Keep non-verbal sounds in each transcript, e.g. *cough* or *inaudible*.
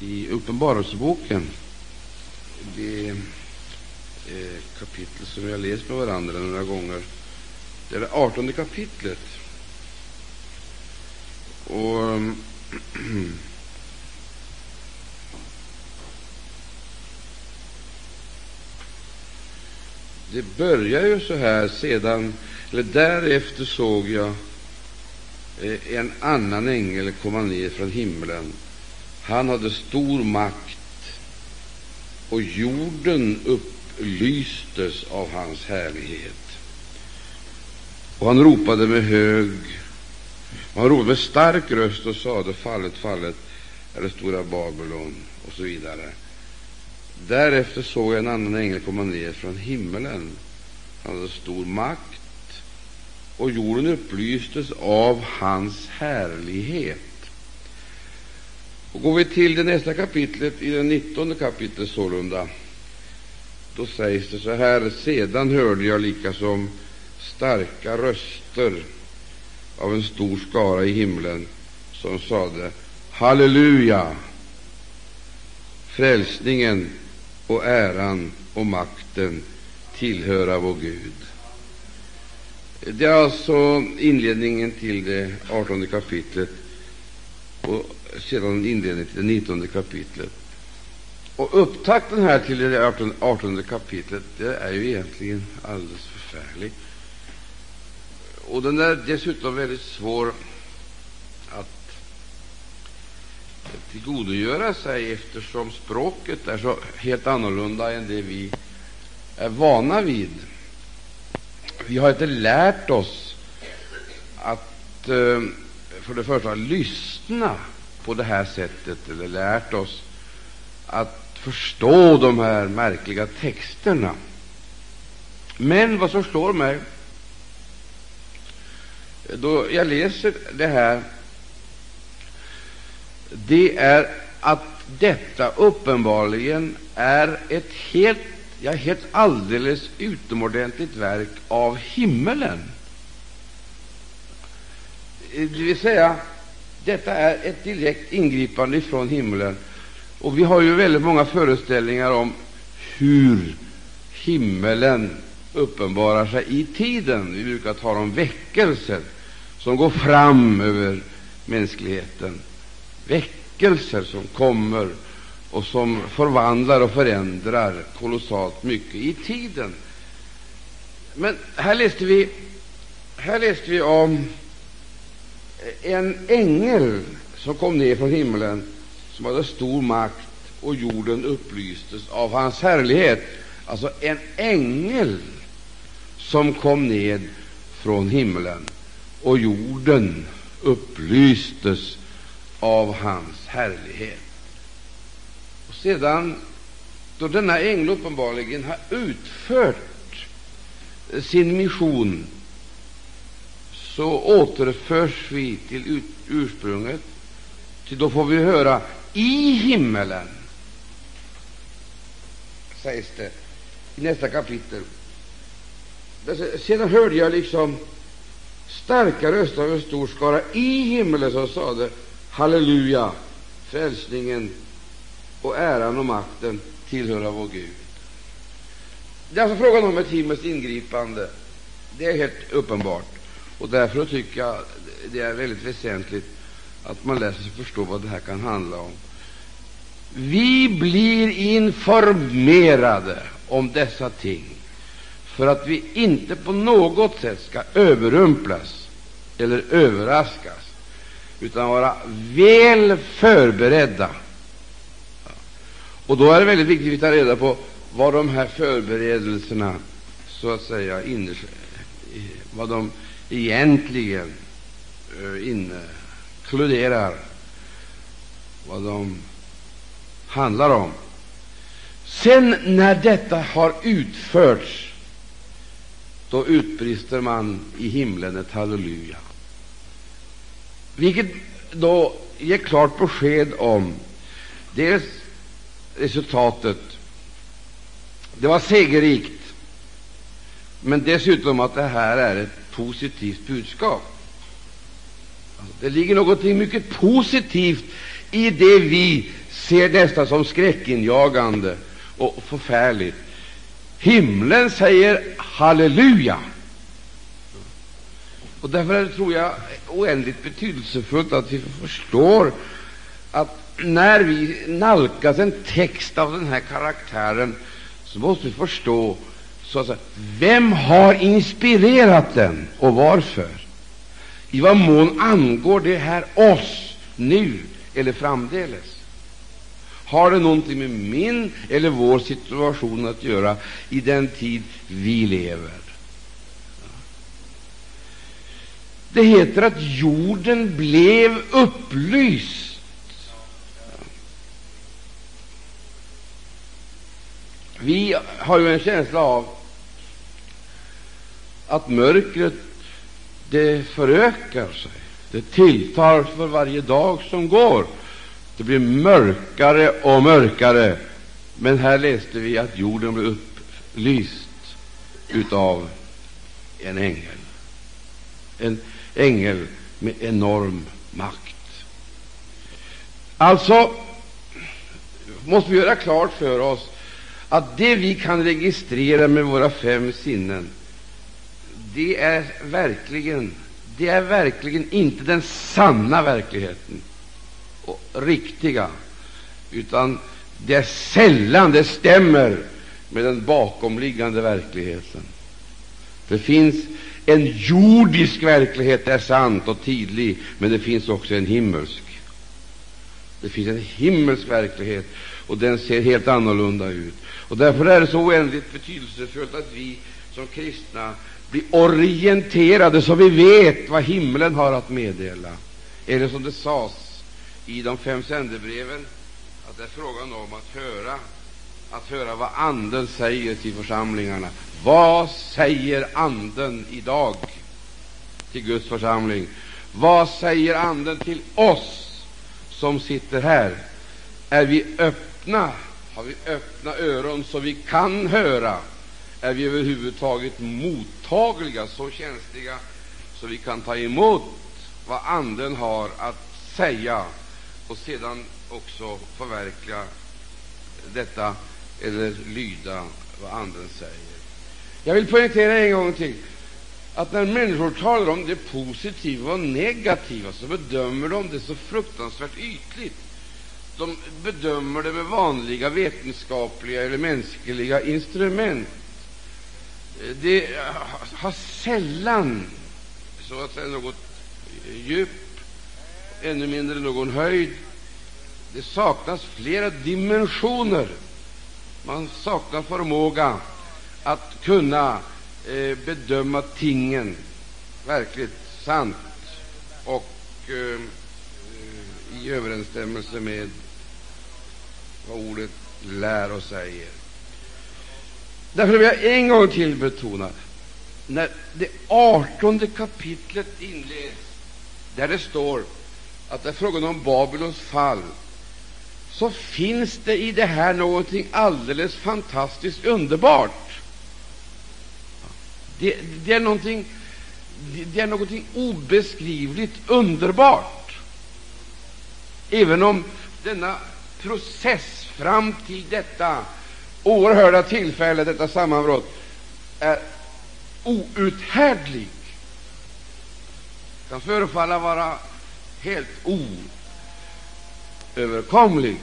i Uppenbarelseboken, det eh, kapitel som vi har läst med varandra några gånger. Det är det artonde kapitlet. Och *clears throat* Det börjar ju så här sedan, eller därefter såg jag eh, en annan ängel komma ner från himlen. Han hade stor makt, och jorden upplystes av hans härlighet. Och han ropade med hög och han ropade med stark röst och sade, fallet, fallet är det stora Babylon, och så vidare. Därefter såg jag en annan ängel komma ner från himmelen. Han hade stor makt, och jorden upplystes av hans härlighet. Och går vi till det nästa kapitlet, i det nittonde kapitlet sålunda, då sägs det så här: Sedan hörde jag likasom starka röster av en stor skara i himlen som sade Halleluja! Frälsningen och äran och makten tillhöra vår Gud. Det är alltså inledningen till det artonde kapitlet och sedan inledningen till det nittonde kapitlet. Och upptakten här till det artonde kapitlet det är ju egentligen alldeles förfärlig. Och den är dessutom väldigt svår att tillgodogöra sig, eftersom språket är så helt annorlunda än det vi är vana vid. Vi har inte lärt oss att eh, för det första lyssna på det här sättet, eller lärt oss att förstå de här märkliga texterna. Men vad som slår mig då jag läser det här, det är att detta uppenbarligen är ett helt, ja, helt alldeles utomordentligt verk av himmelen. Det vill säga, detta är ett direkt ingripande från himlen. Och vi har ju väldigt många föreställningar om hur himmelen uppenbarar sig i tiden. Vi brukar tala om väckelser som går fram över mänskligheten, väckelser som kommer och som förvandlar och förändrar kolossalt mycket i tiden. Men här läste vi, här läste vi om en ängel som kom ner från himlen, som hade stor makt, och jorden upplystes av hans härlighet. Alltså en ängel som kom ned från himlen, och jorden upplystes av hans härlighet. Och sedan, då denna ängel uppenbarligen har utfört sin mission, så återförs vi till ursprunget, till då får vi höra i himmelen, sägs det i nästa kapitel. Sedan hörde jag liksom starka röster av en stor skara i himmelen som sade Halleluja, frälsningen och äran och makten tillhöra vår Gud. Det är alltså frågan om ett himmelskt ingripande. Det är helt uppenbart. Och därför tycker jag det är väldigt väsentligt att man läser sig förstå vad det här kan handla om. Vi blir informerade om dessa ting för att vi inte på något sätt ska överrumplas eller överraskas, utan vara väl förberedda. Och då är det väldigt viktigt att vi tar reda på vad de här förberedelserna så att säga inner, vad de egentligen eh, inkluderar, vad de handlar om. Sen när detta har utförts då utbrister man i himlen ett halleluja, vilket då ger klart besked om dels resultatet, det var segerrikt, men dessutom att det här är ett positivt budskap. Alltså, det ligger något mycket positivt i det vi ser nästan som skräckinjagande och förfärligt. Himlen säger halleluja. Och därför tror jag oändligt betydelsefullt att vi förstår att när vi nalkas en text av den här karaktären så måste vi förstå så att säga, vem har inspirerat den och varför. I vad mån angår det här oss nu eller framdeles? Har det någonting med min eller vår situation att göra i den tid vi lever? Det heter att jorden blev upplyst. Vi har ju en känsla av att mörkret det förökar sig. Det tilltar för varje dag som går. Det blir mörkare och mörkare. Men här läste vi att jorden blev upplyst utav en ängel. En ängel med enorm makt. Alltså måste vi göra klart för oss att det vi kan registrera med våra fem sinnen, det är verkligen, det är verkligen inte den sanna verkligheten och riktiga, utan det är sällan det stämmer med den bakomliggande verkligheten. Det finns en jordisk verklighet, det är sant och tidlig, men det finns också en himmelsk. Det finns en himmelsk verklighet, och den ser helt annorlunda ut. Och Därför är det så oändligt betydelsefullt att vi som kristna bli orienterade, så vi vet vad himlen har att meddela. Eller som det sades i de fem sändebreven, att det är frågan om att höra, att höra vad Anden säger till församlingarna. Vad säger Anden i dag till Guds församling? Vad säger Anden till oss som sitter här? Är vi öppna? Har vi öppna öron så vi kan höra? Är vi överhuvudtaget mottagliga, så känsliga så vi kan ta emot vad Anden har att säga och sedan också förverkliga detta eller lyda vad Anden säger? Jag vill poängtera en gång till att när människor talar om det positiva och negativa så bedömer de det så fruktansvärt ytligt. De bedömer det med vanliga vetenskapliga eller mänskliga instrument. Det har sällan så att säga, något djup, ännu mindre någon höjd. Det saknas flera dimensioner. Man saknar förmåga att kunna eh, bedöma tingen verkligt sant och eh, i överensstämmelse med vad ordet lär och säger. Därför vill jag en gång till betona när det artonde kapitlet inleds, där det står att det är frågan om Babylons fall, så finns det i det här någonting alldeles fantastiskt underbart. Det, det, är någonting, det är någonting obeskrivligt underbart. Även om denna process fram till detta oerhörda tillfälle, detta sammanbrott, är outhärdlig, kan förefalla vara helt oöverkomlig.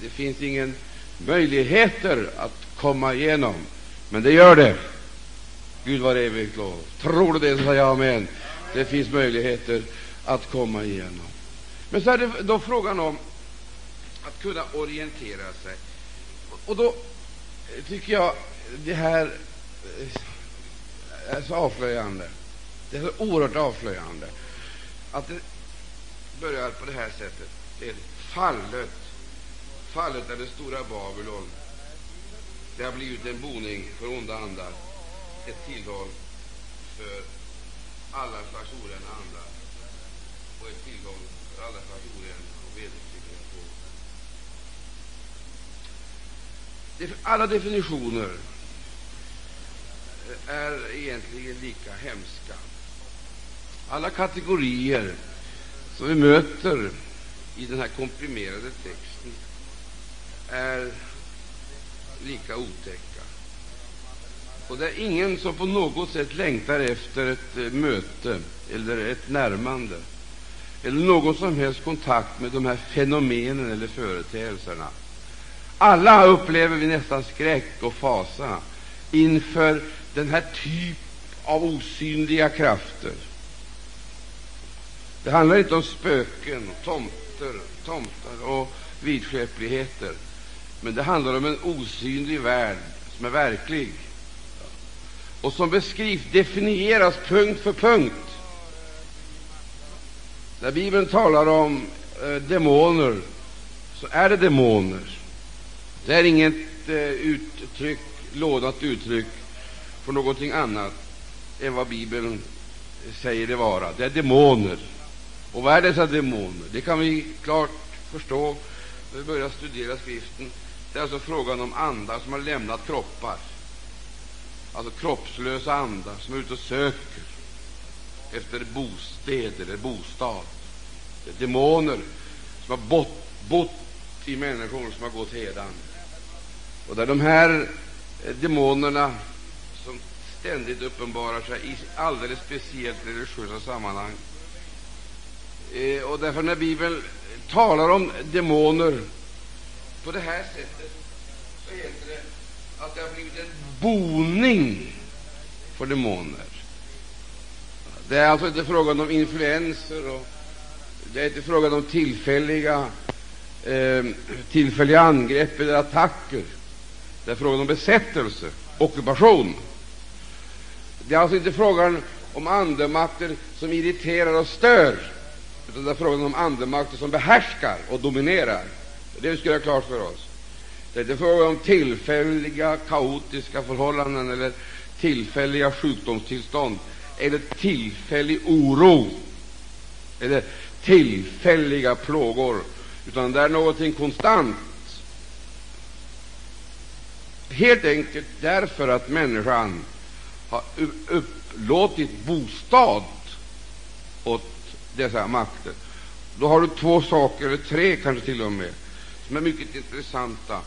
Det finns ingen möjligheter att komma igenom, men det gör det. Gud var evigt lov. Tror du det, så säger jag amen. Det finns möjligheter att komma igenom. Men så är det då frågan om att kunna orientera sig. Och då eh, tycker jag det här eh, är så avslöjande. Det är så oerhört avslöjande att det börjar på det här sättet. Det är fallet. Fallet är det stora Babylon. Det har blivit en boning för onda andar ett tillhåll för alla slags orena andar och ett tillhåll för alla slags orena Alla definitioner är egentligen lika hemska. Alla kategorier som vi möter i den här komprimerade texten är lika otäcka. Och det är ingen som på något sätt längtar efter ett eh, möte eller ett närmande eller någon som helst kontakt med de här fenomenen eller företeelserna. Alla upplever vi nästan skräck och fasa inför den här typ av osynliga krafter. Det handlar inte om spöken, tomter, tomtar och vidskepligheter, men det handlar om en osynlig värld som är verklig och som beskrivs, definieras punkt för punkt. När Bibeln talar om eh, demoner, så är det demoner. Det är inget eh, uttryck, lånat uttryck för någonting annat än vad Bibeln säger det vara. Det är demoner. Och vad är dessa demoner? Det kan vi klart förstå när vi börjar studera Skriften. Det är alltså frågan om andar som har lämnat kroppar, alltså kroppslösa andar som är ute och söker efter bostäder eller bostad. Det är demoner som har bott, bott i människor som har gått hedan. Och där de här eh, demonerna som ständigt uppenbarar sig i alldeles speciellt religiösa sammanhang. Eh, och därför när Bibeln talar om demoner på det här sättet, så heter det att det har blivit en boning för demoner. Det är alltså inte fråga om influenser och det är inte fråga om tillfälliga, eh, tillfälliga angrepp eller attacker. Det är frågan om besättelse, ockupation. Det är alltså inte frågan om andemakter som irriterar och stör, utan det är frågan om andemakter som behärskar och dominerar. Det vi ha klart för oss. Det är inte fråga om tillfälliga kaotiska förhållanden eller tillfälliga sjukdomstillstånd eller tillfällig oro eller tillfälliga plågor, utan det är någonting konstant. Helt enkelt därför att människan har upplåtit bostad åt dessa makter. Då har du två saker, eller tre kanske till och med, som är mycket intressanta.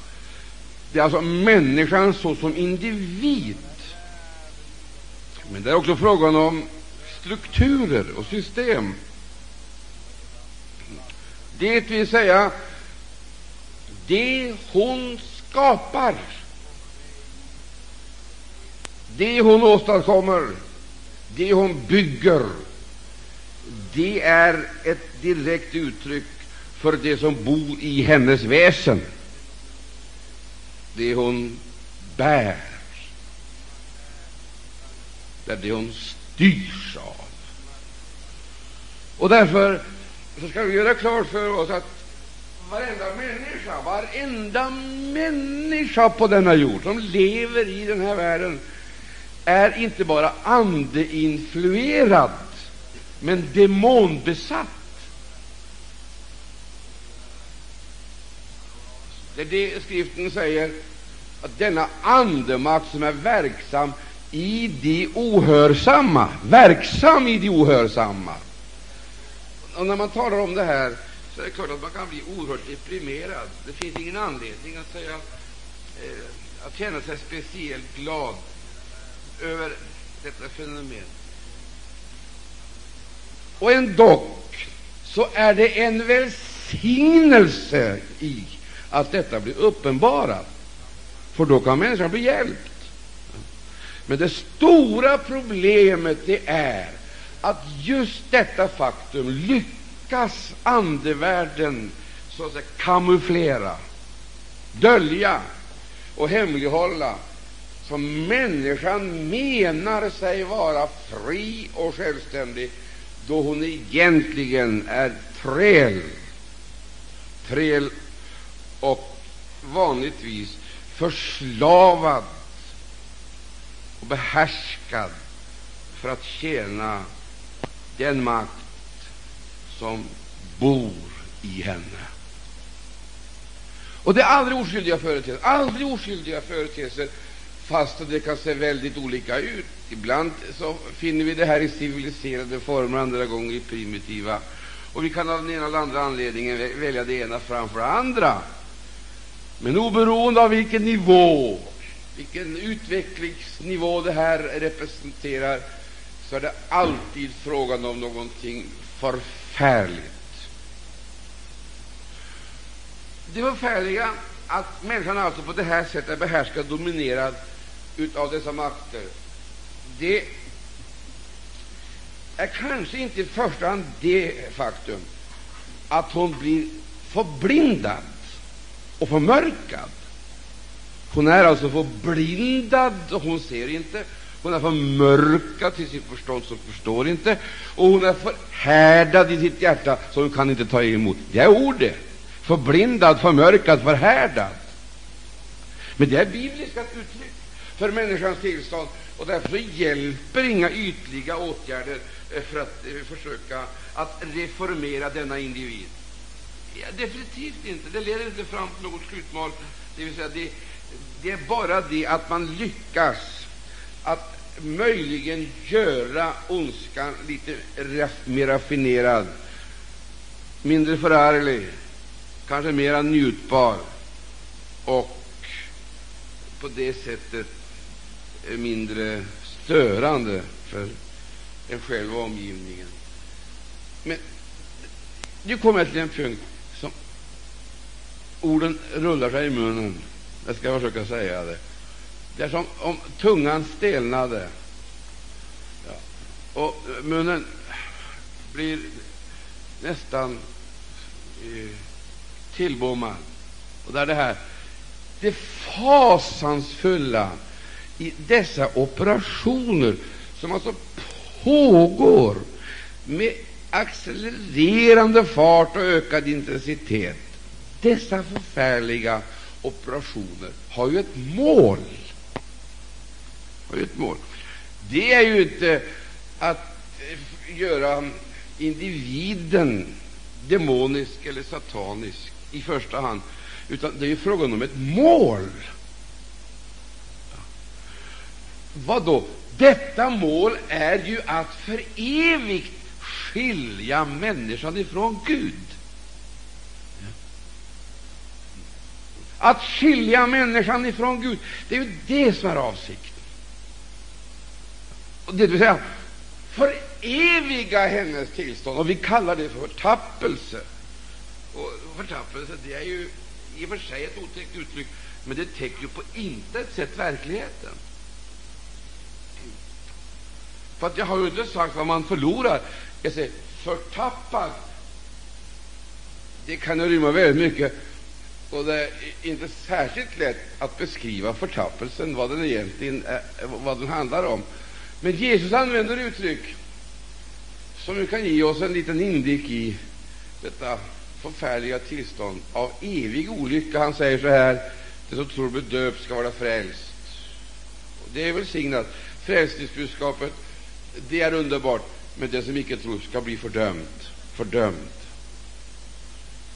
Det är alltså människan såsom individ, men det är också frågan om strukturer och system. Det vill säga det hon skapar, det hon åstadkommer, det hon bygger, det är ett direkt uttryck för det som bor i hennes väsen, det hon bär, det det hon styrs av. Och därför så ska vi göra klart för oss att varenda människa, varenda människa på denna jord som lever i den här världen är inte bara andeinfluerad, men demonbesatt. Det är det skriften säger, att denna andemakt som är verksam i de ohörsamma, verksam i de ohörsamma, och när man talar om det här så är det klart att man kan bli oerhört deprimerad. Det finns ingen anledning att säga eh, att känna sig speciellt glad över detta fenomen. Och ändock så är det en välsignelse i att detta blir uppenbarat, för då kan människan bli hjälpt. Men det stora problemet det är att just detta faktum lyckas andevärlden så att säga kamouflera, dölja och hemlighålla, som människan menar sig vara fri och självständig, då hon egentligen är träl, träl och vanligtvis förslavad och behärskad för att tjäna den makt som bor i henne. Och det är aldrig oskyldiga företeelser, aldrig oskyldiga företeelser, fast det kan se väldigt olika ut. Ibland så finner vi det här i civiliserade former, andra gånger i primitiva. och vi kan av den ena eller andra anledningen välja det ena framför det andra. Men oberoende av vilken nivå, vilken utvecklingsnivå det här representerar, så är det alltid frågan om någonting förfärligt. Det förfärliga att människan alltså på det här sättet är behärskad och dominerad av dessa makter, det är kanske inte i första hand det faktum att hon blir förblindad och förmörkad. Hon är alltså förblindad, och hon ser inte. Hon är förmörkad till sitt förstånd, som förstår inte. Och hon är förhärdad i sitt hjärta, så hon kan inte ta emot. Det är ordet. Förblindad, förmörkad, förhärdad. Men det är bibliska uttryck för människans tillstånd, och därför hjälper inga ytliga åtgärder eh, för att eh, försöka att reformera denna individ. Ja, definitivt inte. Det leder inte fram till något slutmål. Det, vill säga det, det är bara det att man lyckas att möjligen göra ondskan lite mer raffinerad, mindre förarglig, kanske mera njutbar och på det sättet mindre störande för en själv och omgivningen. Men nu kommer jag till en punkt som orden rullar sig i munnen. Jag ska försöka säga det. Det är som om tungan stelnade ja, och munnen blir nästan eh, tillbommad. Och där det här det fasansfulla i dessa operationer som alltså pågår med accelererande fart och ökad intensitet. Dessa förfärliga operationer har ju ett mål. Har ju ett mål. Det är ju inte att eh, göra individen demonisk eller satanisk i första hand, utan det är ju frågan om ett mål. Vad då? Detta mål är ju att för evigt skilja människan ifrån Gud. Att skilja människan ifrån Gud, det är ju det som är avsikten. Det vill säga föreviga hennes tillstånd, och vi kallar det för förtappelse. Och förtappelse det är ju i och för sig ett otäckt uttryck, men det täcker ju på intet sätt verkligheten. För att jag har ju inte sagt vad man förlorar. Jag säger förtappad. Det kan ju rymma väldigt mycket, och det är inte särskilt lätt att beskriva förtappelsen, vad den egentligen är, vad den handlar om. Men Jesus använder uttryck som kan ge oss en liten inblick i detta förfärliga tillstånd av evig olycka. Han säger så här: Det som tror blir döpt ska vara frälst. Och det är välsignat. Frälsningsbudskapet det är underbart, men det som icke tror ska bli fördömt. Fördömt.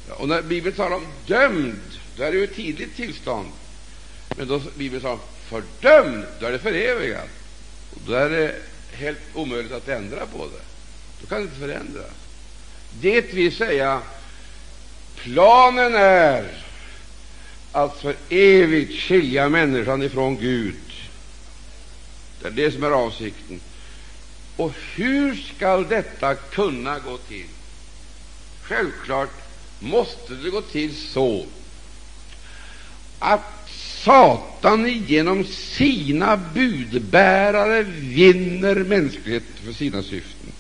Och när Bibeln talar om dömd, då är det ju ett tidigt tillstånd. Men då Bibeln talar om fördömd, då är det förevigat. Och då är det helt omöjligt att ändra på det. Då kan det inte förändras. Det vill säga, planen är att för evigt skilja människan ifrån Gud. Det är det som är avsikten. Och hur skall detta kunna gå till? Självklart måste det gå till så att Satan genom sina budbärare vinner mänskligheten för sina syften.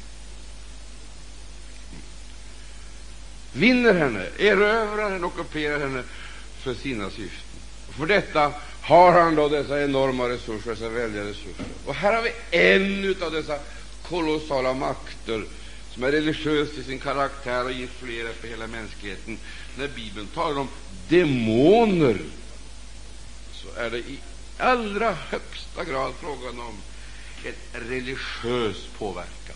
Vinner henne, erövrar henne, ockuperar henne för sina syften. För detta har han då dessa enorma resurser, dessa väldiga resurser. Och här har vi en av dessa kolossala makter som är religiösa till sin karaktär och influerar på hela mänskligheten. När Bibeln talar om demoner, så är det i allra högsta grad frågan om en religiös påverkan.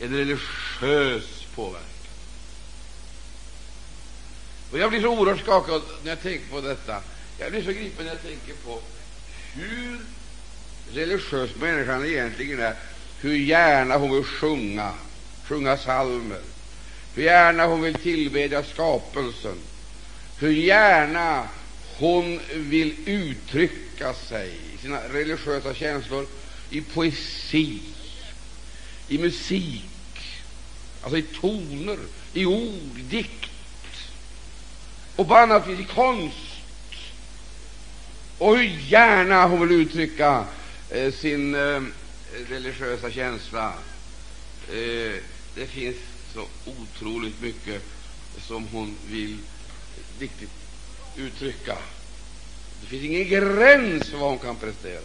En religiös påverkan. Och Jag blir så oerhört skakad när jag tänker på detta. Jag blir så gripen när jag tänker på hur religiös människan egentligen är, hur gärna hon vill sjunga, sjunga salmer, hur gärna hon vill tillbedja skapelsen, hur gärna hon vill uttrycka sig sina religiösa känslor i poesi, i musik, alltså i toner, i ord, dikt. Och på annat vis i konst. Och hur gärna hon vill uttrycka Eh, sin eh, religiösa känsla. Eh, det finns så otroligt mycket som hon vill riktigt uttrycka. Det finns ingen gräns för vad hon kan prestera.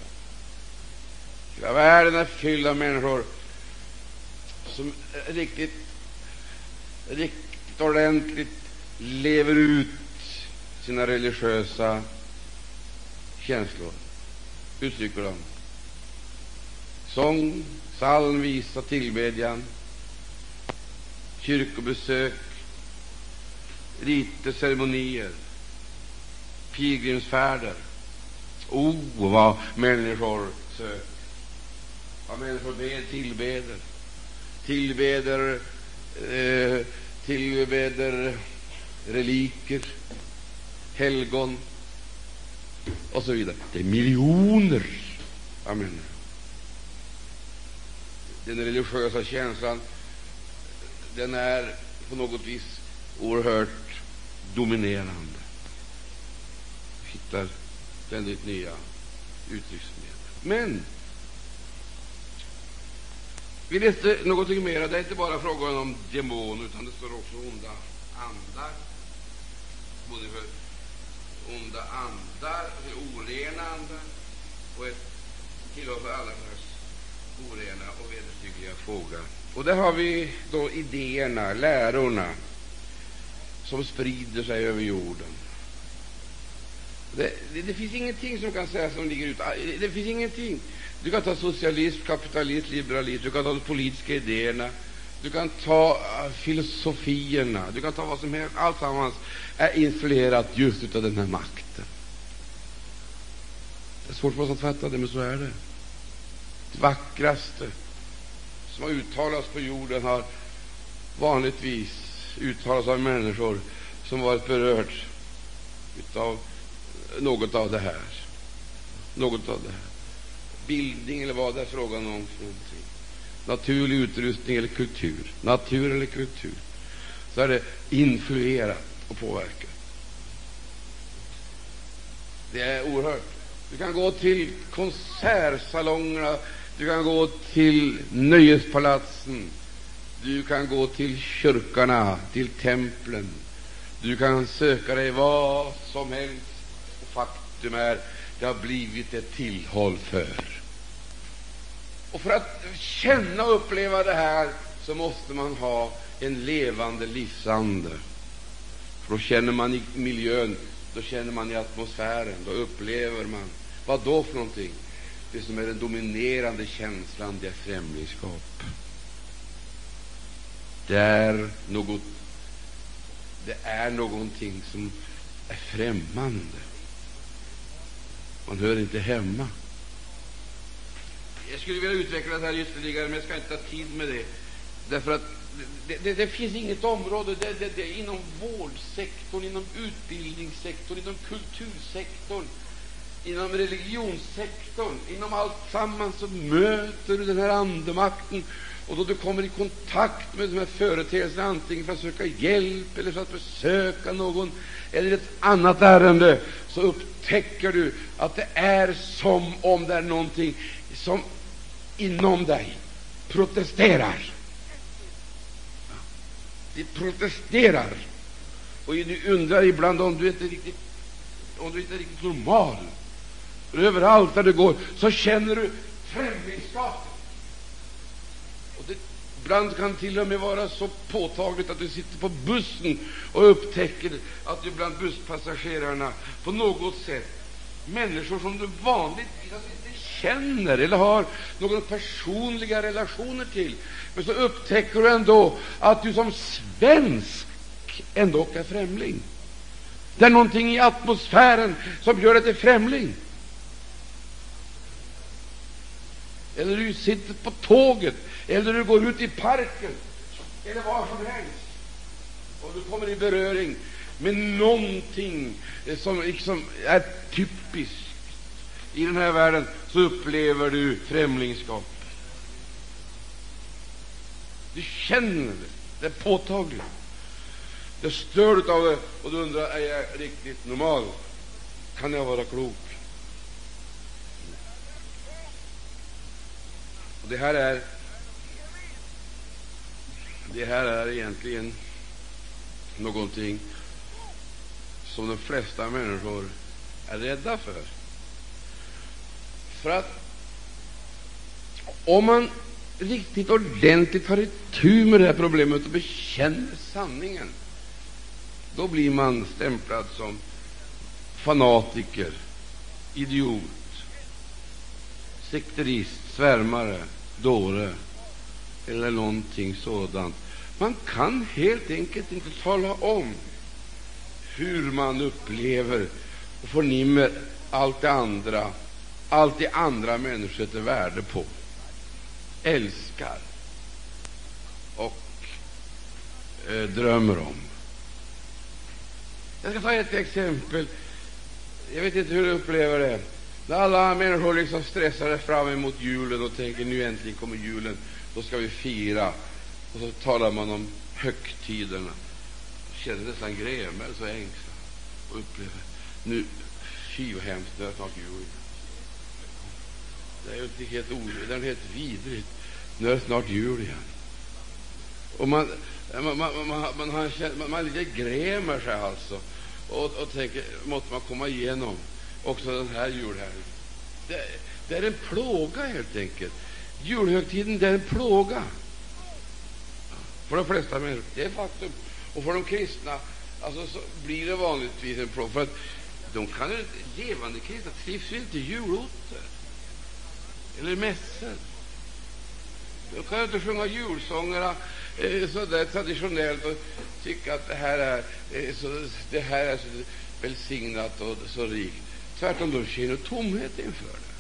Hela världen är fylld av människor som riktigt, riktigt ordentligt lever ut sina religiösa känslor, uttrycker dem. Sång, psalm, visa, tillbedjan, kyrkobesök, riter, ceremonier, pilgrimsfärder. Oh, vad människor söker, vad människor ber, tillbeder, tillbeder, eh, tillbeder reliker, helgon och så vidare. Det är miljoner av människor. Den religiösa känslan den är på något vis oerhört dominerande. Vi hittar ständigt nya uttrycksmedel. Men vi läste någonting mer. Det är inte bara frågan om demoner, utan det står också onda andar. Både för onda andar, för orena andar och ett tillhör för alla slags orena och. Och där har vi då idéerna, lärorna, som sprider sig över jorden. Det, det, det, finns ingenting som kan sägas som ligger ute. Ah, det finns ingenting. Du kan ta socialism, kapitalism, liberalism, du kan ta de politiska idéerna, du kan ta ah, filosofierna, du kan ta vad som helst. Alltsammans är influerat just av den här makten. Det är svårt för oss att fatta det, men så är det. Det vackraste som har uttalats på jorden har vanligtvis uttalats av människor som varit berörda av något av det här. Något av det här. Bildning eller vad det är frågan om. Någonting. Naturlig utrustning eller kultur. Natur eller kultur. Så är det influerat och påverkat. Det är oerhört. Du kan gå till konsertsalongerna du kan gå till nöjespalatsen, du kan gå till kyrkorna, till templen, du kan söka dig vad som helst. Och faktum är, det har blivit ett tillhåll för. Och för att känna och uppleva det här så måste man ha en levande livsande. För då känner man i miljön, då känner man i atmosfären, då upplever man. Vad då för någonting? Det som är den dominerande känslan, det är främlingskap. Det är något det är någonting som är främmande. Man hör inte hemma. Jag skulle vilja utveckla det här ytterligare, men jag ska inte ta tid med det. Därför att det, det, det finns inget område det, det, inom vårdsektorn, inom utbildningssektorn, inom kultursektorn inom religionssektorn, inom allt sammans så möter du den här andemakten. Och då du kommer i kontakt med de här företeelserna, antingen för att söka hjälp eller för att besöka någon eller ett annat ärende, så upptäcker du att det är som om det är någonting som inom dig protesterar. Det protesterar. Och du undrar ibland om du inte är riktigt, om du inte är riktigt normal. Överallt där du går så känner du främlingskapet. Och det, ibland kan till och med vara så påtagligt att du sitter på bussen och upptäcker att du bland busspassagerarna på något sätt människor som du vanligtvis inte känner eller har några personliga relationer till, men så upptäcker du ändå att du som svensk ändå är främling. Det är någonting i atmosfären som gör dig till främling. Eller du sitter på tåget, eller du går ut i parken, eller var som helst, och du kommer i beröring med någonting som liksom är typiskt i den här världen, så upplever du främlingskap. Du känner det. Det är påtagligt. Du stör av det, och du undrar är jag riktigt normal. Kan jag vara klok? Och det här är det här är egentligen någonting som de flesta människor är rädda för. För att om man riktigt ordentligt tar itu med det här problemet och bekänner sanningen, då blir man stämplad som fanatiker, idiot, sekterist, svärmare, dåre eller någonting sådant. Man kan helt enkelt inte tala om hur man upplever och förnimmer allt det andra, allt det andra människor sätter värde på, älskar och eh, drömmer om. Jag ska ta ett exempel. Jag vet inte hur du upplever det. När alla människor liksom stressar fram emot julen och tänker nu äntligen kommer julen, då ska vi fira. Och så talar man om högtiderna. Känner nästan grämer och ängslan och upplever nu, fy vad hemskt, det är snart jul. Det är ju inte helt orimligt, det är helt vidrigt. Nu är det snart jul igen. Och man, man, man, man, man, man, man, man lite grämer sig alltså och, och tänker, måste man komma igenom också den här julhelgen? Det, det är en plåga helt enkelt. Julhögtiden det är en plåga för de flesta människor. Det är faktum. Och för de kristna alltså, så blir det vanligtvis en plåga. För att de kan ju, levande kristna trivs ju inte i julotter eller mässor. De kan ju inte sjunga julsångerna eh, så där traditionellt och tycka att det här är, eh, så, det här är så välsignat och så rikt. Tvärtom, de känner tomhet inför det.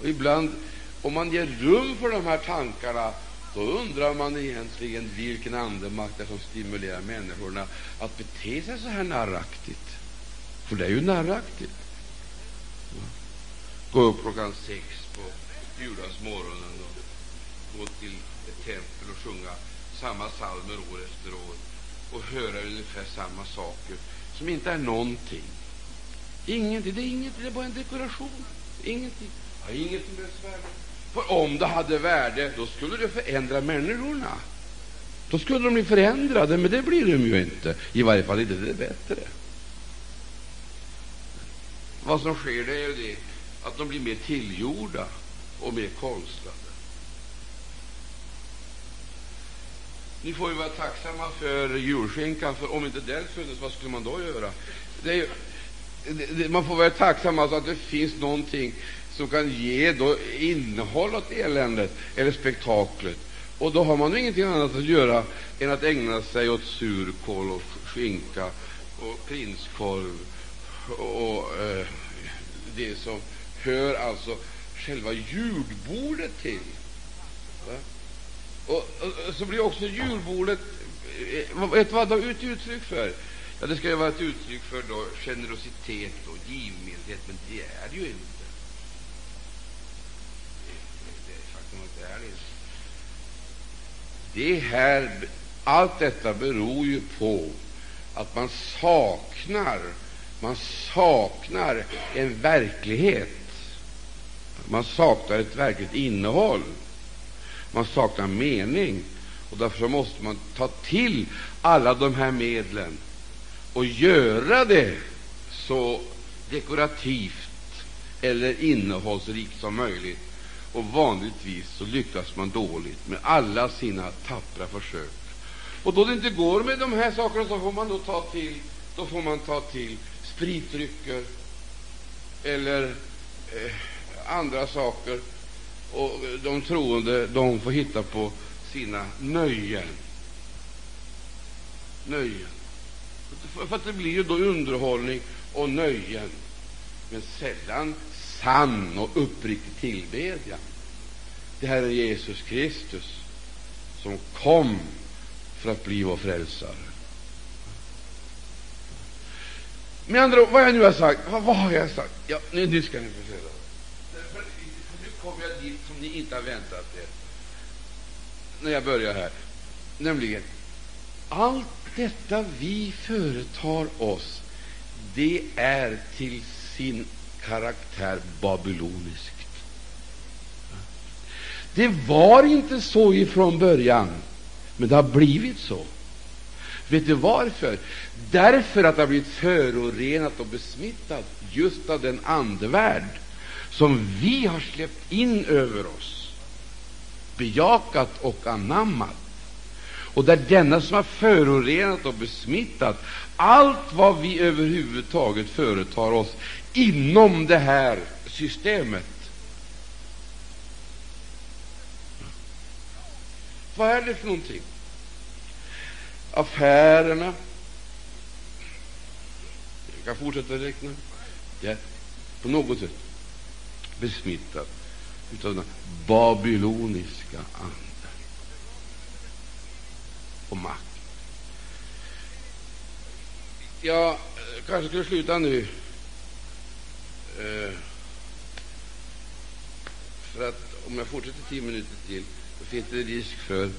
Och ibland, om man ger rum för de här tankarna, då undrar man egentligen vilken andemakt det som stimulerar människorna att bete sig så här narraktigt. För det är ju narraktigt. Gå upp klockan sex på juldagsmorgonen och gå till ett tempel och sjunga samma psalmer år efter år och höra ungefär samma saker som inte är någonting. Ingenting. Det är ingenting. Det är bara en dekoration. Ingenting har ingenting som värde. För om det hade värde, då skulle det förändra människorna. Då skulle de bli förändrade, men det blir de ju inte. I varje fall inte det bättre. Vad som sker det är ju det att de blir mer tillgjorda och mer konstlade. Ni får ju vara tacksamma för julskinkan, för om inte den funnits, vad skulle man då göra? Det är ju, man får vara tacksam alltså att det finns någonting som kan ge då innehåll åt eländet eller spektaklet. Och då har man ingenting annat att göra än att ägna sig åt surkål och skinka och prinskorv och eh, det som hör alltså själva julbordet till. Och, och, så blir också julbordet eh, vad det är uttryck för? Ja, det ska ju vara ett uttryck för då generositet och givmildhet, men det är det ju inte. Det här, allt detta beror ju på att man saknar, man saknar en verklighet. Man saknar ett verkligt innehåll. Man saknar mening. Och därför måste man ta till alla de här medlen och göra det så dekorativt eller innehållsrikt som möjligt och vanligtvis så lyckas man dåligt med alla sina tappra försök. Och då det inte går med de här sakerna så får man då ta till, då får man ta till spritdrycker eller eh, andra saker. Och de troende de får hitta på sina nöjen. Nöjen. För att det blir ju då underhållning och nöjen, men sällan sann och uppriktig tillbedjan. Det här är Jesus Kristus som kom för att bli vår frälsare. Med andra ord, vad jag nu har sagt, vad, vad har jag sagt? Ja, nu, nu ska ni få se. Nu kommer jag dit som ni inte har väntat er när jag börjar här. Nämligen, allt detta vi företar oss, det är till sin karaktär babyloniskt. Det var inte så ifrån början, men det har blivit så. Vet du varför? Därför att det har blivit förorenat och besmittat just av den andevärld som vi har släppt in över oss, bejakat och anammat. Och är denna som har förorenat och besmittat allt vad vi överhuvudtaget företar oss inom det här systemet. Vad är det för någonting? Affärerna. Jag kan fortsätta räkna. Det är på något sätt besmittat av den babyloniska anden och makt. Jag eh, kanske skulle sluta nu. Eh, för att om jag fortsätter tio minuter till, så finns det risk för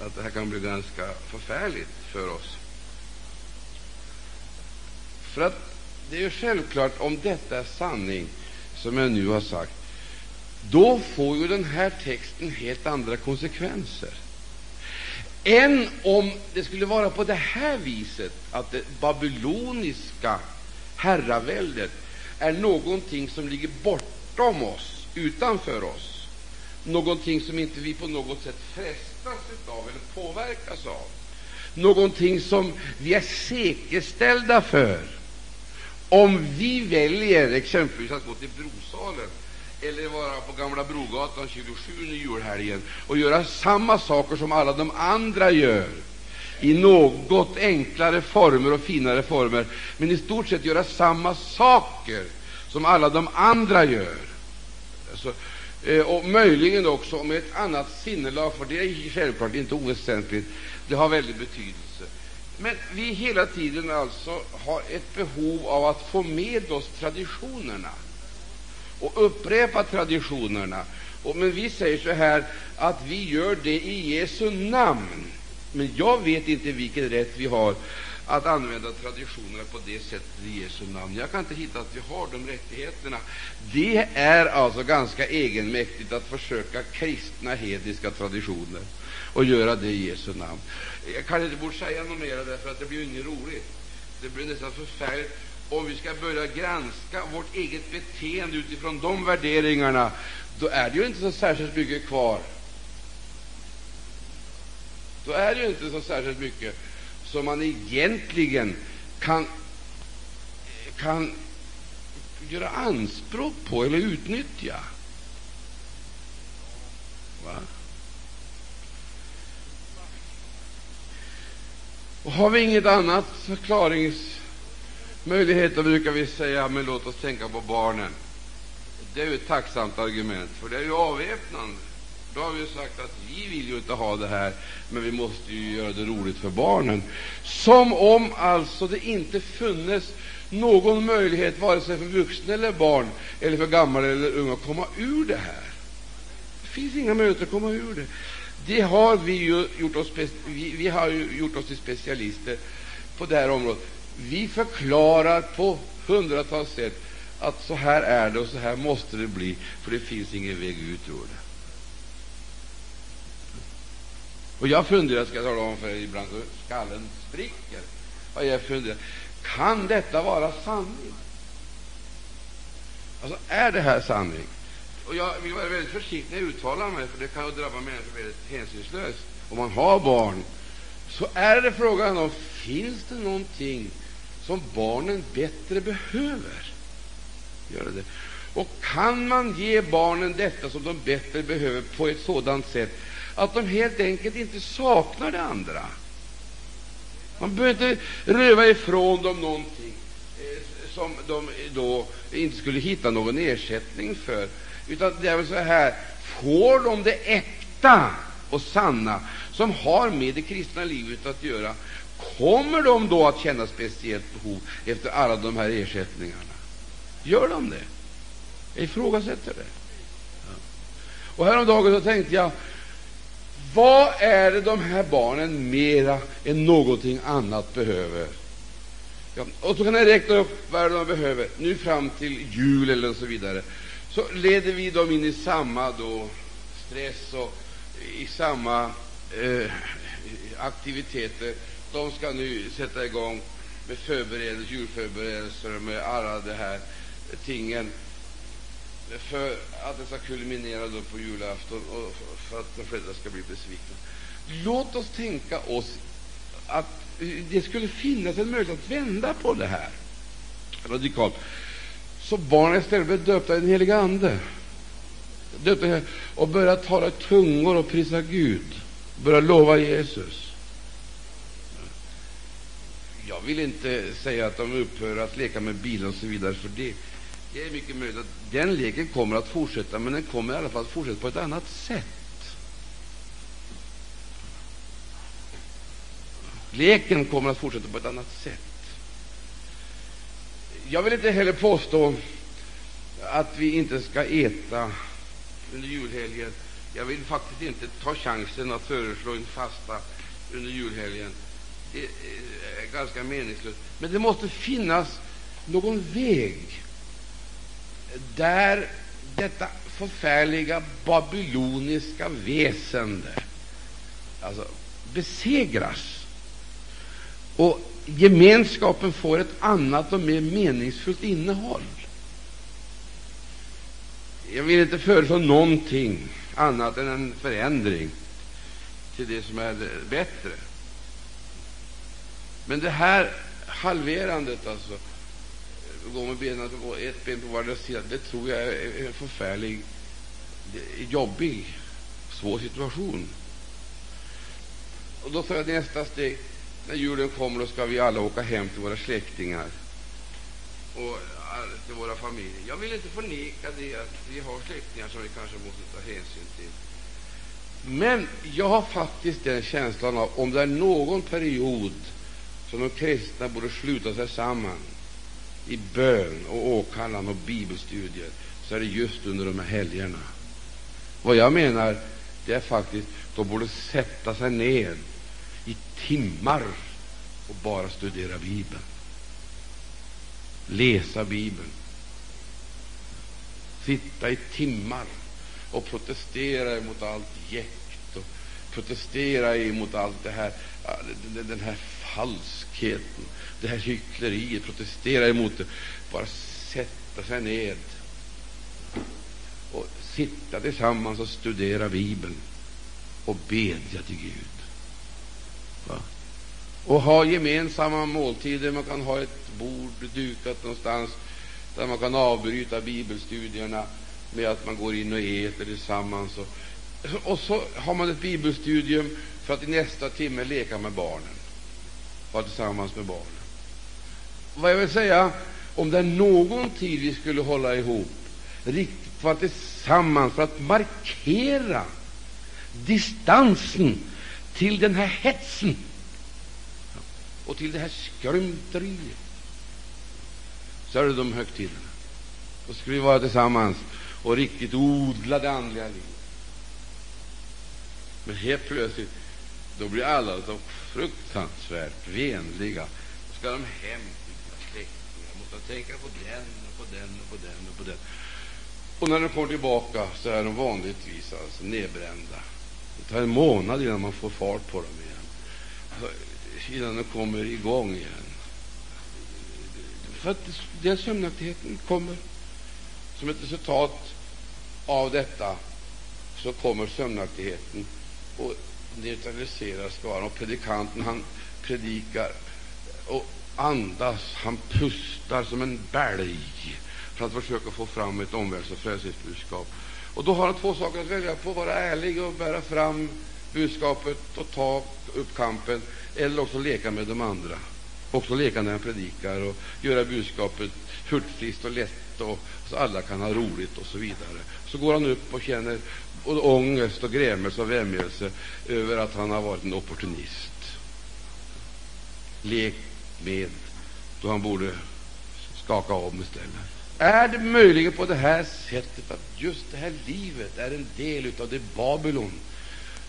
att det här kan bli ganska förfärligt för oss. För att det är ju självklart, om detta är sanning, som jag nu har sagt, då får ju den här texten helt andra konsekvenser än om det skulle vara på det här viset att det babyloniska herraväldet är någonting som ligger bortom oss, utanför oss, någonting som inte vi på något sätt frestas av eller påverkas av, någonting som vi är säkerställda för. Om vi väljer exempelvis att gå till Brosalen eller vara på Gamla Brogatan 27 i julhelgen och göra samma saker som alla de andra gör i något enklare former och finare former, men i stort sett göra samma saker som alla de andra gör. Alltså, eh, och möjligen också med ett annat sinnelag, för det är självklart inte oväsentligt. Det har väldig betydelse. Men vi hela tiden alltså har ett behov av att få med oss traditionerna och upprepa traditionerna. Och, men vi säger så här att vi gör det i Jesu namn. Men jag vet inte vilken rätt vi har att använda traditionerna på det sättet i Jesu namn. Jag kan inte hitta att vi har de rättigheterna. Det är alltså ganska egenmäktigt att försöka kristna hedniska traditioner och göra det i Jesu namn. Jag kan inte borde säga något mer därför att det blir ju inget roligt. Det blir nästan förfärligt om vi ska börja granska vårt eget beteende utifrån de värderingarna, då är det ju inte så särskilt mycket kvar. Då är det ju inte så särskilt mycket som man egentligen kan, kan göra anspråk på eller utnyttja. Va? Och har vi inget annat förklarings möjligheter brukar vi säga, men låt oss tänka på barnen. Det är ju ett tacksamt argument, för det är ju avväpnande. Då har vi sagt att vi vill ju inte ha det här, men vi måste ju göra det roligt för barnen. Som om alltså det inte funnes någon möjlighet, vare sig för vuxna eller barn, eller för gamla eller unga, att komma ur det här. Det finns inga möjligheter att komma ur det. Det har vi ju gjort oss, vi, vi har gjort oss till specialister på det här området. Vi förklarar på hundratals sätt att så här är det och så här måste det bli, för det finns ingen väg ut ur det. Och jag funderar, ska jag tala om för er, ibland så skallen spricker. Och jag funderar, kan detta vara sanning? Alltså, är det här sanning? Och jag vill vara väldigt försiktig när jag uttalar mig, för det kan ju drabba människor väldigt hänsynslöst. Om man har barn, så är det frågan om finns det någonting som barnen bättre behöver. Gör det. Och kan man ge barnen detta som de bättre behöver på ett sådant sätt att de helt enkelt inte saknar det andra? Man behöver inte röva ifrån dem någonting eh, som de då inte skulle hitta någon ersättning för. Utan det är väl så här, får de det äkta och sanna, som har med det kristna livet att göra, kommer de då att känna speciellt behov efter alla de här ersättningarna? Gör de det? Jag ifrågasätter det. Och häromdagen så tänkte jag, vad är det de här barnen mera än någonting annat behöver? Ja, och så kan jag räkna upp vad de behöver nu fram till jul eller så vidare. Så leder vi dem in i samma då stress och i samma eh, aktiviteter. De ska nu sätta igång med förberedelser, julförberedelser med alla de här tingen för att det ska kulminera då på julafton och för att de flesta ska bli besvikna. Låt oss tänka oss att det skulle finnas en möjlighet att vända på det här radikalt. Så barnen istället blev döpta i den heliga Ande döpta och börjar tala i tungor och prisa Gud, börja lova Jesus. Jag vill inte säga att de upphör att leka med bilar och så vidare, för det det är mycket möjligt att den leken kommer att fortsätta, men den kommer i alla fall att fortsätta på ett annat sätt. Leken kommer att fortsätta på ett annat sätt. Jag vill inte heller påstå att vi inte ska äta under julhelgen. Jag vill faktiskt inte ta chansen att föreslå en fasta under julhelgen. Eh, Ganska meningslöst. Men det måste finnas någon väg där detta förfärliga babyloniska väsende alltså, besegras och gemenskapen får ett annat och mer meningsfullt innehåll. Jag vill inte föreslå någonting annat än en förändring till det som är bättre. Men det här halverandet, alltså gå med benen på ett ben på vardera sida, det tror jag är en förfärlig, jobbig, svår situation. Och då tar jag nästa steg. När julen kommer, då ska vi alla åka hem till våra släktingar och till våra familjer. Jag vill inte förneka det att vi har släktingar som vi kanske måste ta hänsyn till. Men jag har faktiskt den känslan av om det är någon period som de kristna borde sluta sig samman i bön och åkallan och bibelstudier, så är det just under de här helgerna. Vad jag menar, det är faktiskt de borde sätta sig ned i timmar och bara studera Bibeln läsa Bibeln, sitta i timmar och protestera emot allt jäkt och protestera emot allt det här, den här falskheten, det här hyckleriet, protestera emot det. Bara sätta sig ned och sitta tillsammans och studera Bibeln och bedja till Gud. Va? Och ha gemensamma måltider. Man kan ha ett bord dukat någonstans där man kan avbryta bibelstudierna med att man går in och äter tillsammans. Och, och så har man ett bibelstudium för att i nästa timme leka med barnen, vara tillsammans med barnen. Vad jag vill säga, om det är någon tid vi skulle hålla ihop, riktigt vara tillsammans för att markera distansen till den här hetsen och till det här skrymteriet, så är det de högtiderna. Då skulle vi vara tillsammans och riktigt odla det andliga livet. Men helt plötsligt då blir alla så fruktansvärt vänliga. Då ska de hem till sina släktingar, måste tänka på den och på den och på den och på den. Och när de kommer tillbaka så är de vanligtvis alltså nedbrända. Det tar en månad innan man får fart på dem igen. Alltså, innan de kommer igång igen. För att den sömnaktigheten kommer som ett resultat av detta, så kommer sömnaktigheten och neutraliserar skaran. Och predikanten han predikar och andas, han pustar som en bälg för att försöka få fram ett omvälvs och frälsningsbudskap. Och då har han två saker att välja på: vara ärlig och bära fram budskapet och ta upp kampen, eller också leka med de andra. också leka när han predikar och göra budskapet hurtfriskt och lätt och så alla kan ha roligt och så vidare. Så går han upp och känner och ångest och grämelse och vämjelse över att han har varit en opportunist. Lek med då han borde skaka om istället. Är det möjligen på det här sättet att just det här livet är en del av det Babylon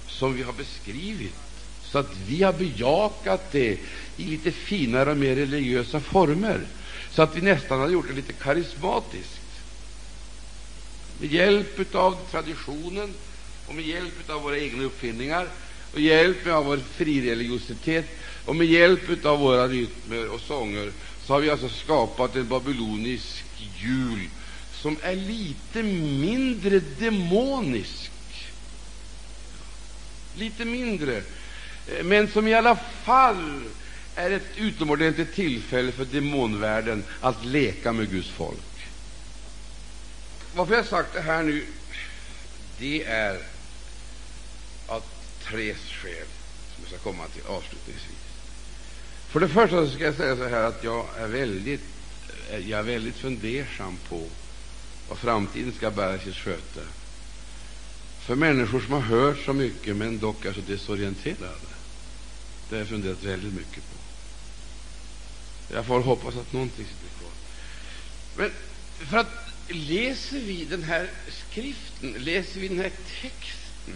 som vi har beskrivit, så att vi har bejakat det i lite finare och mer religiösa former, så att vi nästan har gjort det lite karismatiskt? Med hjälp av traditionen och med hjälp av våra egna uppfinningar och hjälp av vår frireligiositet och med hjälp av våra rytmer och sånger så har vi alltså skapat en babylonisk jul som är lite mindre demonisk, lite mindre, eh, men som i alla fall är ett utomordentligt tillfälle för demonvärlden att leka med Guds folk. Varför jag sagt det här nu, det är av tre skäl som jag ska komma till avslutningsvis. För det första ska jag säga så här att jag är väldigt, jag är väldigt fundersam på vad framtiden ska bära sitt sköte. För människor som har hört så mycket men dock är så desorienterade. Det har jag funderat väldigt mycket på. Jag får hoppas att någonting sitter kvar. Men för att läser vi den här skriften, läser vi den här texten,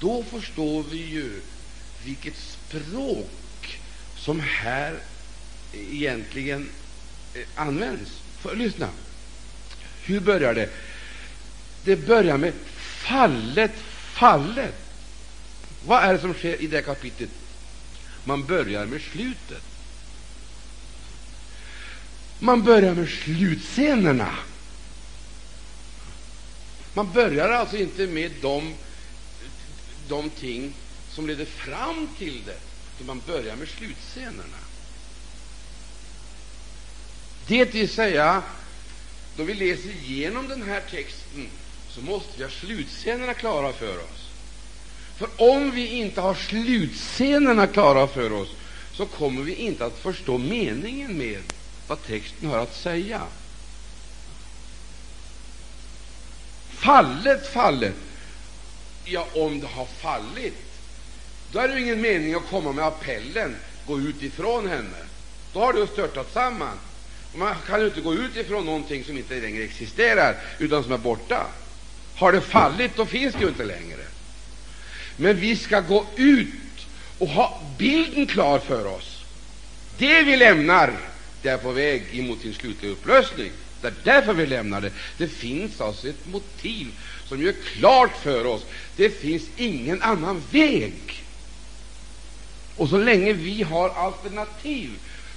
då förstår vi ju vilket språk som här egentligen eh, används. För, lyssna. Hur börjar det? Det börjar med fallet, fallet. Vad är det som sker i det kapitlet? Man börjar med slutet. Man börjar med slutscenerna. Man börjar alltså inte med de, de ting som leder fram till det utan man börjar med slutscenerna. Det vill säga, då vi läser igenom den här texten så måste vi ha slutscenerna klara för oss. För om vi inte har slutscenerna klara för oss så kommer vi inte att förstå meningen med vad texten har att säga. Fallet, fallet. Ja, om det har fallit, då är det ingen mening att komma med appellen, gå ut ifrån henne. Då har det störtat samman. Man kan ju inte gå ut ifrån någonting som inte längre existerar, utan som är borta. Har det fallit, då finns det ju inte längre. Men vi ska gå ut och ha bilden klar för oss. Det vi lämnar, det är på väg emot sin slutliga upplösning. Det är därför vi lämnar det. Det finns alltså ett motiv som gör klart för oss det finns ingen annan väg. Och så länge vi har alternativ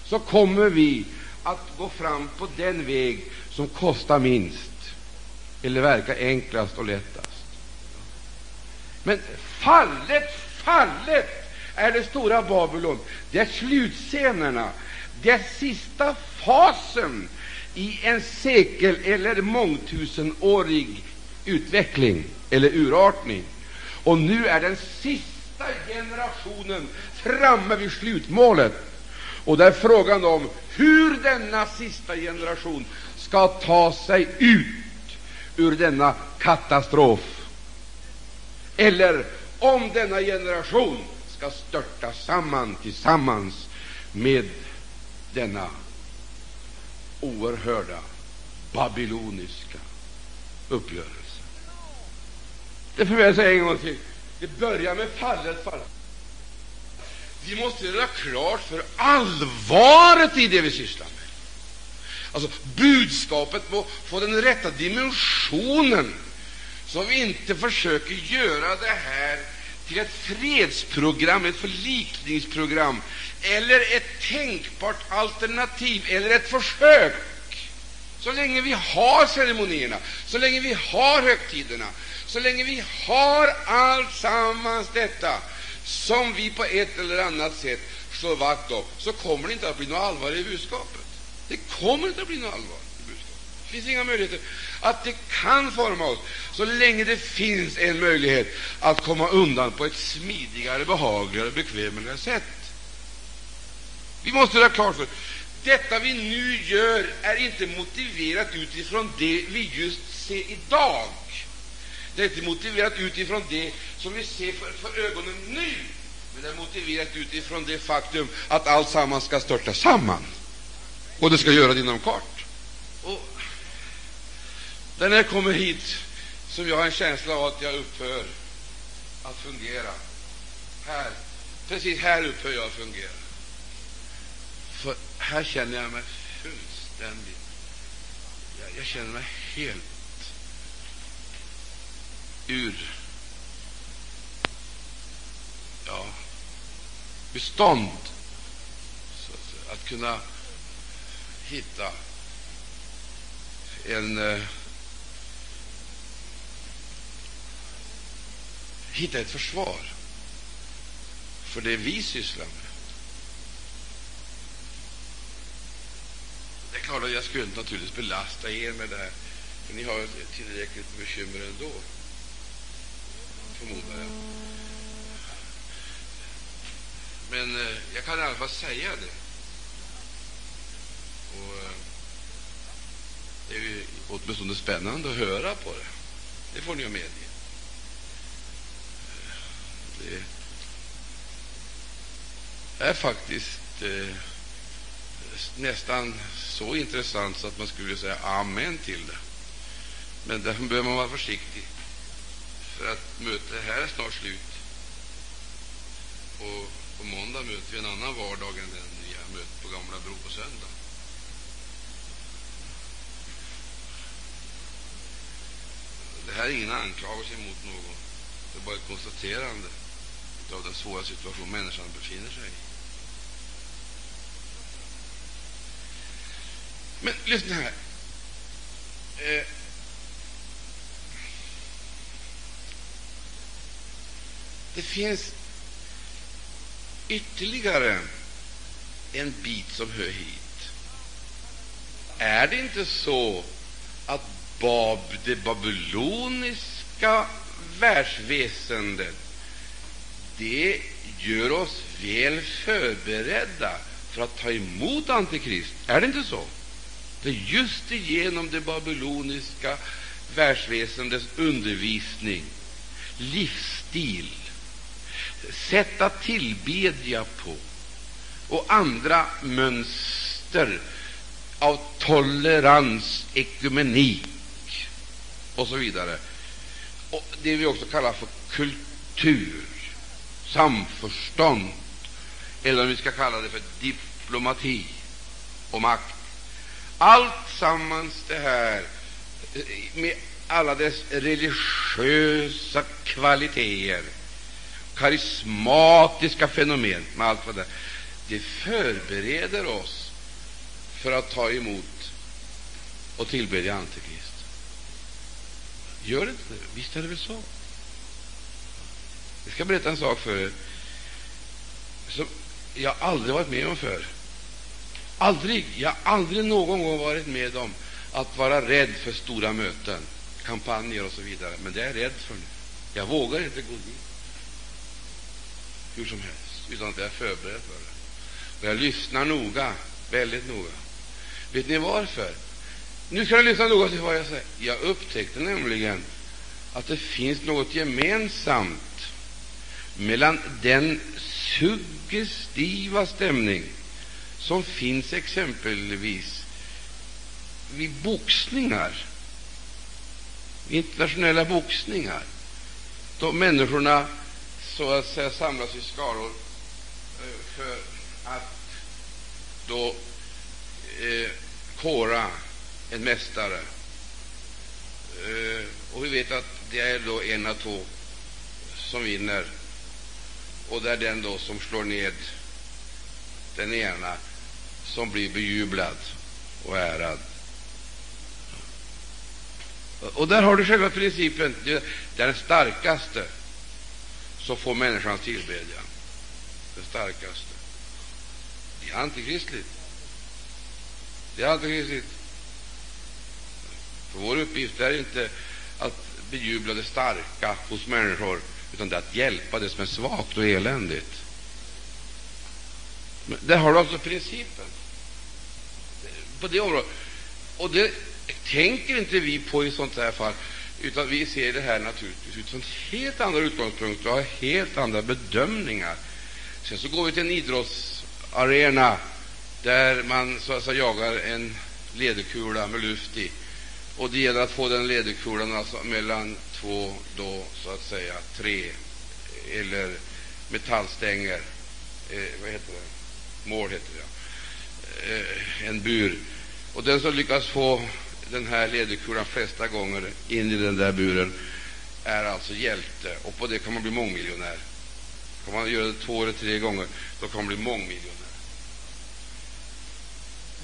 så kommer vi att gå fram på den väg som kostar minst eller verkar enklast och lättast. Men fallet, fallet är det stora Babylon. Det är slutscenerna, det är sista fasen i en sekel eller mångtusenårig utveckling eller urartning. Och nu är den sista generationen framme vid slutmålet. Och det är frågan om hur denna sista generation ska ta sig ut ur denna katastrof, eller om denna generation ska störta samman tillsammans med denna oerhörda babyloniska uppgörelse. Det får jag säga en gång till. Det börjar med fallet, fallet. Vi måste göra klart för allvaret i det vi sysslar med. Alltså, budskapet må få den rätta dimensionen, så vi inte försöker göra det här till ett fredsprogram, ett förlikningsprogram eller ett tänkbart alternativ eller ett försök. Så länge vi har ceremonierna, så länge vi har högtiderna, så länge vi har allt sammans detta som vi på ett eller annat sätt slår vakt om, så kommer det inte att bli något allvar i budskapet. Det kommer inte att bli något allvar finns inga möjligheter att det kan forma oss så länge det finns en möjlighet att komma undan på ett smidigare, behagligare, och bekvämare sätt. Vi måste ha klart för detta vi nu gör är inte motiverat utifrån det vi just ser idag. Det är inte motiverat utifrån det som vi ser för, för ögonen nu, men det är motiverat utifrån det faktum att allt samman ska störta samman, och det ska göra det inom kort. Och när jag kommer hit, som jag har en känsla av att jag upphör att fungera, här, precis här upphör jag att fungera. För här känner jag mig fullständigt jag, jag känner mig helt ur ja, bestånd. Så att, att kunna hitta en eh, hitta ett försvar för det vi sysslar med. Det är klart att jag skulle inte naturligtvis belasta er med det här, för ni har tillräckligt bekymmer ändå förmodar jag. Men eh, jag kan i alla fall säga det. Och eh, Det är ju åtminstone spännande att höra på det. Det får ni ju medge. Eh, det är faktiskt eh, nästan så intressant så att man skulle säga amen till det. Men därför behöver man vara försiktig för att mötet här är snart slut. Och på måndag möter vi en annan vardag än den vi har mött på Gamla Bro på söndag. Det här är ingen anklagelse mot någon. Det är bara ett konstaterande av den svåra situation människan befinner sig i. Men lyssna här. Eh, Det finns ytterligare en bit som hör hit. Är det inte så att Bab, det babyloniska världsväsendet det gör oss väl förberedda för att ta emot Antikrist? Är det inte så? Det är just genom det babyloniska världsväsendets undervisning, livsstil, sätt att tillbedja på och andra mönster av tolerans, ekumenik och så vidare. Och det vi också kallar för kultur, samförstånd, eller om vi ska kalla det för diplomati och makt. Allt sammans det här eh, med alla dess religiösa kvaliteter karismatiska fenomen med allt vad det det förbereder oss för att ta emot och tillbedja Antikrist. Gör det inte det? Visst är det väl så? Jag ska berätta en sak för er som jag aldrig varit med om förr. Aldrig. Jag har aldrig någon gång varit med om att vara rädd för stora möten, kampanjer och så vidare. Men det är jag rädd för nu. Jag vågar inte gå dit hur som helst, utan att jag är förberedd för det. Och jag lyssnar noga, väldigt noga. Vet ni varför? Nu ska ni lyssna noga till vad jag säger. Jag upptäckte nämligen att det finns något gemensamt mellan den suggestiva stämning som finns exempelvis vid boxningar, internationella boxningar, då människorna så att säga samlas i skaror eh, för att då eh, kora en mästare. Eh, och vi vet att det är då en av två som vinner, och det är den då som slår ned den ena som blir bejublad och ärad. Och där har du själva principen. Den starkaste som får människan tillbedjan. det starkaste. Det är antikristligt. Det är antikristligt. För vår uppgift är inte att bejubla det starka hos människor, utan det är att hjälpa det som är svagt och eländigt. Men där har du alltså principen på det området. Och det tänker inte vi på i sånt här fall, utan vi ser det här naturligtvis utifrån helt andra utgångspunkter och har helt andra bedömningar. Sen så går vi till en idrottsarena där man så att säga jagar en lederkula med luft i, och det gäller att få den lederkulan alltså mellan två, då så att säga tre eller metallstänger, eh, vad heter det, mål heter det, eh, en bur. Och den som lyckas få den här lederkulan flesta gånger in i den där buren är alltså hjälte, och på det kan man bli mångmiljonär. Kan man göra det två eller tre gånger, då kan man bli mångmiljonär.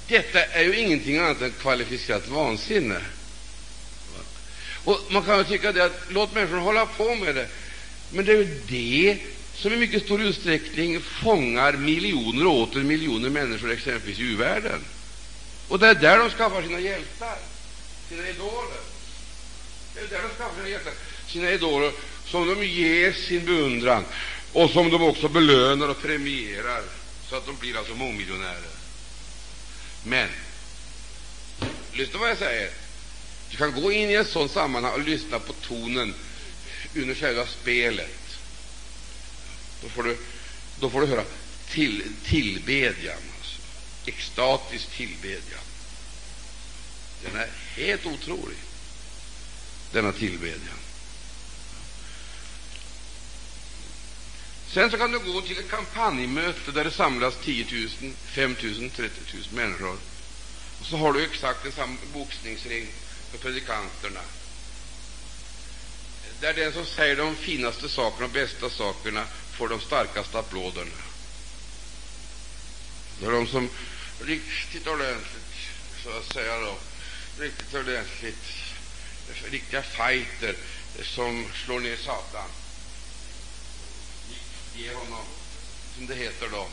Detta är ju ingenting annat än kvalificerat vansinne. Och Man kan ju tycka det att låt människor hålla på med det, men det är ju det som i mycket stor utsträckning fångar miljoner och åter miljoner människor, exempelvis i u-världen. Och det är där de skaffar sina hjältar, sina idoler. Det är där de skaffar sina hjältar, sina idoler, som de ger sin beundran och som de också belönar och premierar, så att de blir alltså mångmiljonärer. Men lyssna vad jag säger. Du kan gå in i ett sådant sammanhang och lyssna på tonen under själva spelet. Då får du, då får du höra till, tillbedjan, alltså. extatisk tillbedjan. Den är helt otrolig, denna tillbedjan. Sen så kan du gå till ett kampanjmöte där det samlas 10 000, 5 000, 30 000 människor. Och så har du exakt samma boxningsring för predikanterna, där den som säger de finaste sakerna och bästa sakerna får de starkaste applåderna. Det är de som riktigt ordentligt, så att säga då, riktigt ordentligt, riktiga fighter som slår ner Satan. Ger honom, som det heter då,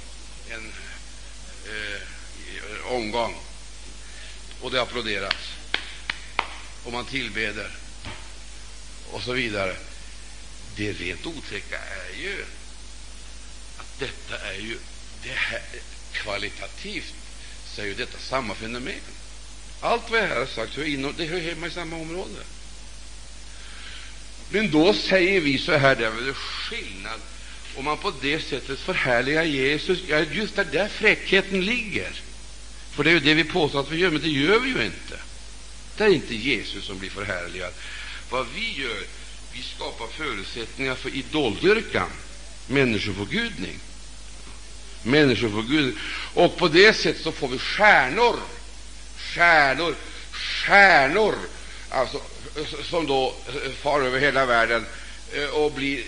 en eh, omgång, och det applåderas, och man tillbeder, och så vidare. Det rent otäcka är ju att detta är ju det här, kvalitativt så är ju detta samma fenomen. Allt vad jag här har sagt hör, inom, det hör hemma i samma område. Men då säger vi så här, det är skillnad om man på det sättet förhärligar Jesus. Ja, just där, där fräckheten ligger. För det är ju det vi påstår att vi gör, men det gör vi ju inte. Det är inte Jesus som blir förhärligad. Vad vi gör, vi skapar förutsättningar för idoldyrkan, människoförgudning. Människoförgudning. Och på det sättet så får vi stjärnor, stjärnor, stjärnor, alltså, som då far över hela världen eh, och blir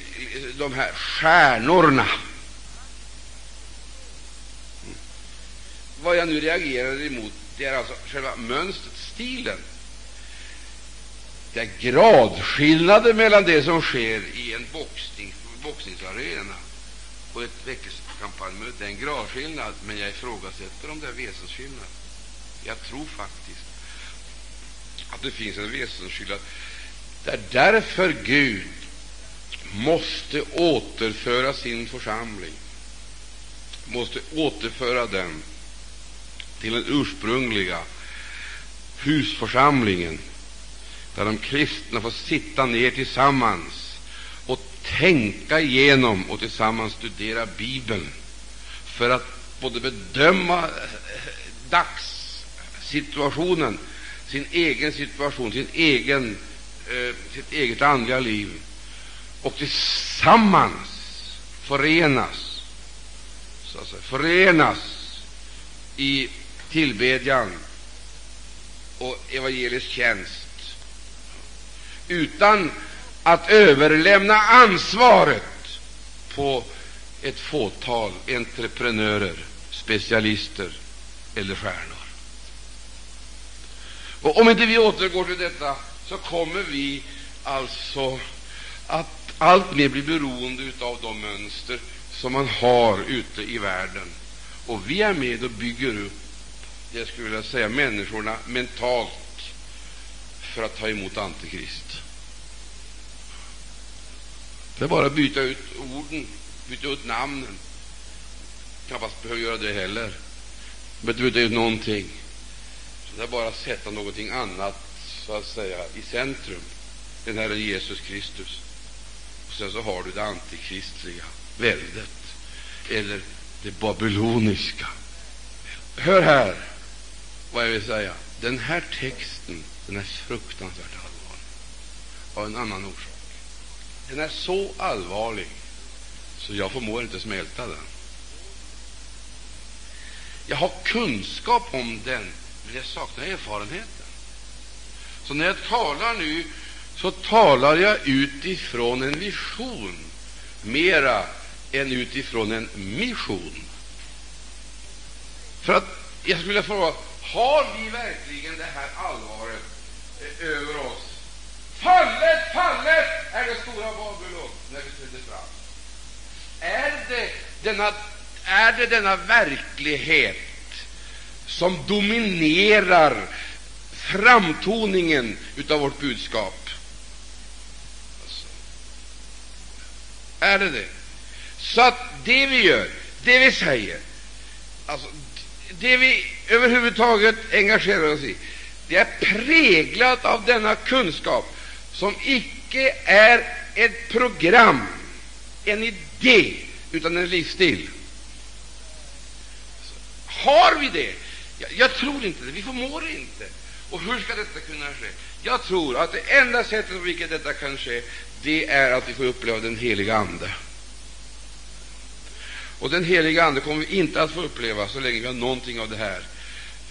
de här stjärnorna. Mm. Vad jag nu reagerar emot det är alltså själva mönstret, stilen. Det är gradskillnader mellan det som sker i en boxning, boxningsarena och ett väckelsekampanjmöte. Det är en gradskillnad, men jag ifrågasätter om det är väsensskillnad. Jag tror faktiskt att det finns en väsensskillnad. Det är därför Gud måste återföra sin församling, måste återföra den till den ursprungliga husförsamlingen, där de kristna får sitta ner tillsammans och tänka igenom och tillsammans studera Bibeln för att både bedöma eh, dagssituationen, sin egen situation, sin egen, eh, sitt eget andliga liv och tillsammans förenas, så att säga, förenas i tillbedjan och evangelisk tjänst utan att överlämna ansvaret på ett fåtal entreprenörer, specialister eller stjärnor. Och om inte vi återgår till detta, så kommer vi alltså att alltmer bli beroende av de mönster som man har ute i världen. Och vi är med och bygger upp, jag skulle vilja säga, människorna mentalt för att ta emot Antikrist. Det är bara att byta ut orden, byta ut namnen. knappast behöver göra det heller. Men det ut någonting. Så det är bara att sätta någonting annat så att säga i centrum, den Herren Jesus Kristus. Och sen så har du det antikristliga väldet, eller det babyloniska. Hör här vad jag vill säga. Den här texten den är fruktansvärt allvarlig av en annan orsak. Den är så allvarlig så jag förmår inte smälta den. Jag har kunskap om den, men jag saknar erfarenheten. Så när jag talar nu, så talar jag utifrån en vision mera än utifrån en mission. För att jag skulle fråga, har vi verkligen det här allvaret över oss? Fallet, fallet är det stora Babylon när vi träder fram. Är det denna, är det denna verklighet som dominerar framtoningen av vårt budskap? Alltså, är det det? Så att det vi gör, det vi säger, alltså det vi överhuvudtaget engagerar oss i, det är präglat av denna kunskap som icke är ett program, en idé, utan en livsstil. Har vi det? Jag, jag tror inte det. Vi förmår inte. Och hur ska detta kunna ske? Jag tror att det enda sättet på vilket detta kan ske, det är att vi får uppleva den heliga Ande. Och den heliga Ande kommer vi inte att få uppleva så länge vi har någonting av det här.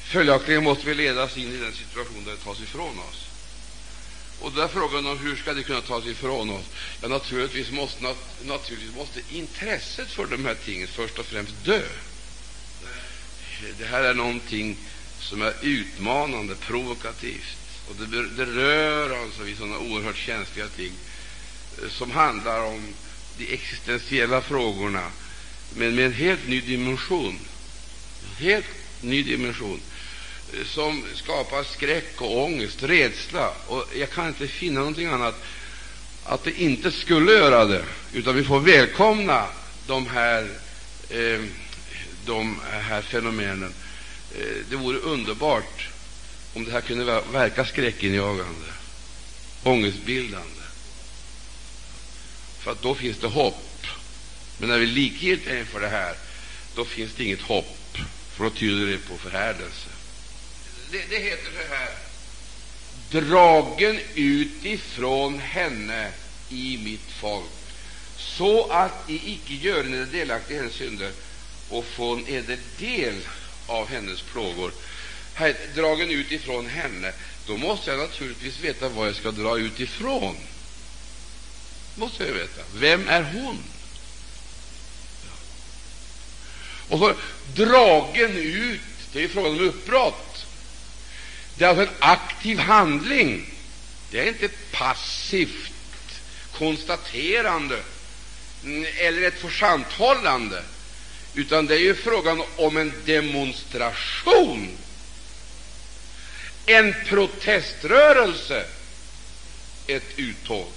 Följaktligen måste vi ledas in i den situation där det tas ifrån oss. Och då är frågan om hur ska det kunna tas ifrån oss? Ja, naturligtvis måste, nat naturligtvis måste intresset för de här tingen först och främst dö. Det här är någonting som är utmanande, provokativt, och det, det rör alltså vid sådana oerhört känsliga ting eh, som handlar om de existentiella frågorna, men med en helt ny dimension. En helt ny dimension som skapar skräck och ångest, rädsla. Och jag kan inte finna någonting annat att det inte skulle göra det, utan vi får välkomna de här, eh, de här fenomenen. Eh, det vore underbart om det här kunde verka skräckinjagande, ångestbildande, för att då finns det hopp. Men när vi är likgiltiga inför det här, då finns det inget hopp, för då tyder det på förhärdelse. Det, det heter så här dragen ut ifrån henne i mitt folk, så att I icke gör er delaktiga i hennes synder och från eder del av hennes plågor. Här, dragen utifrån henne, då måste jag naturligtvis veta vad jag ska dra utifrån. måste jag veta. Vem är hon? Och så dragen ut, det är frågan om uppbrott. Det är alltså en aktiv handling. Det är inte ett passivt konstaterande mm, eller ett försanthållande, utan det är ju frågan om en demonstration, en proteströrelse, ett uttåg.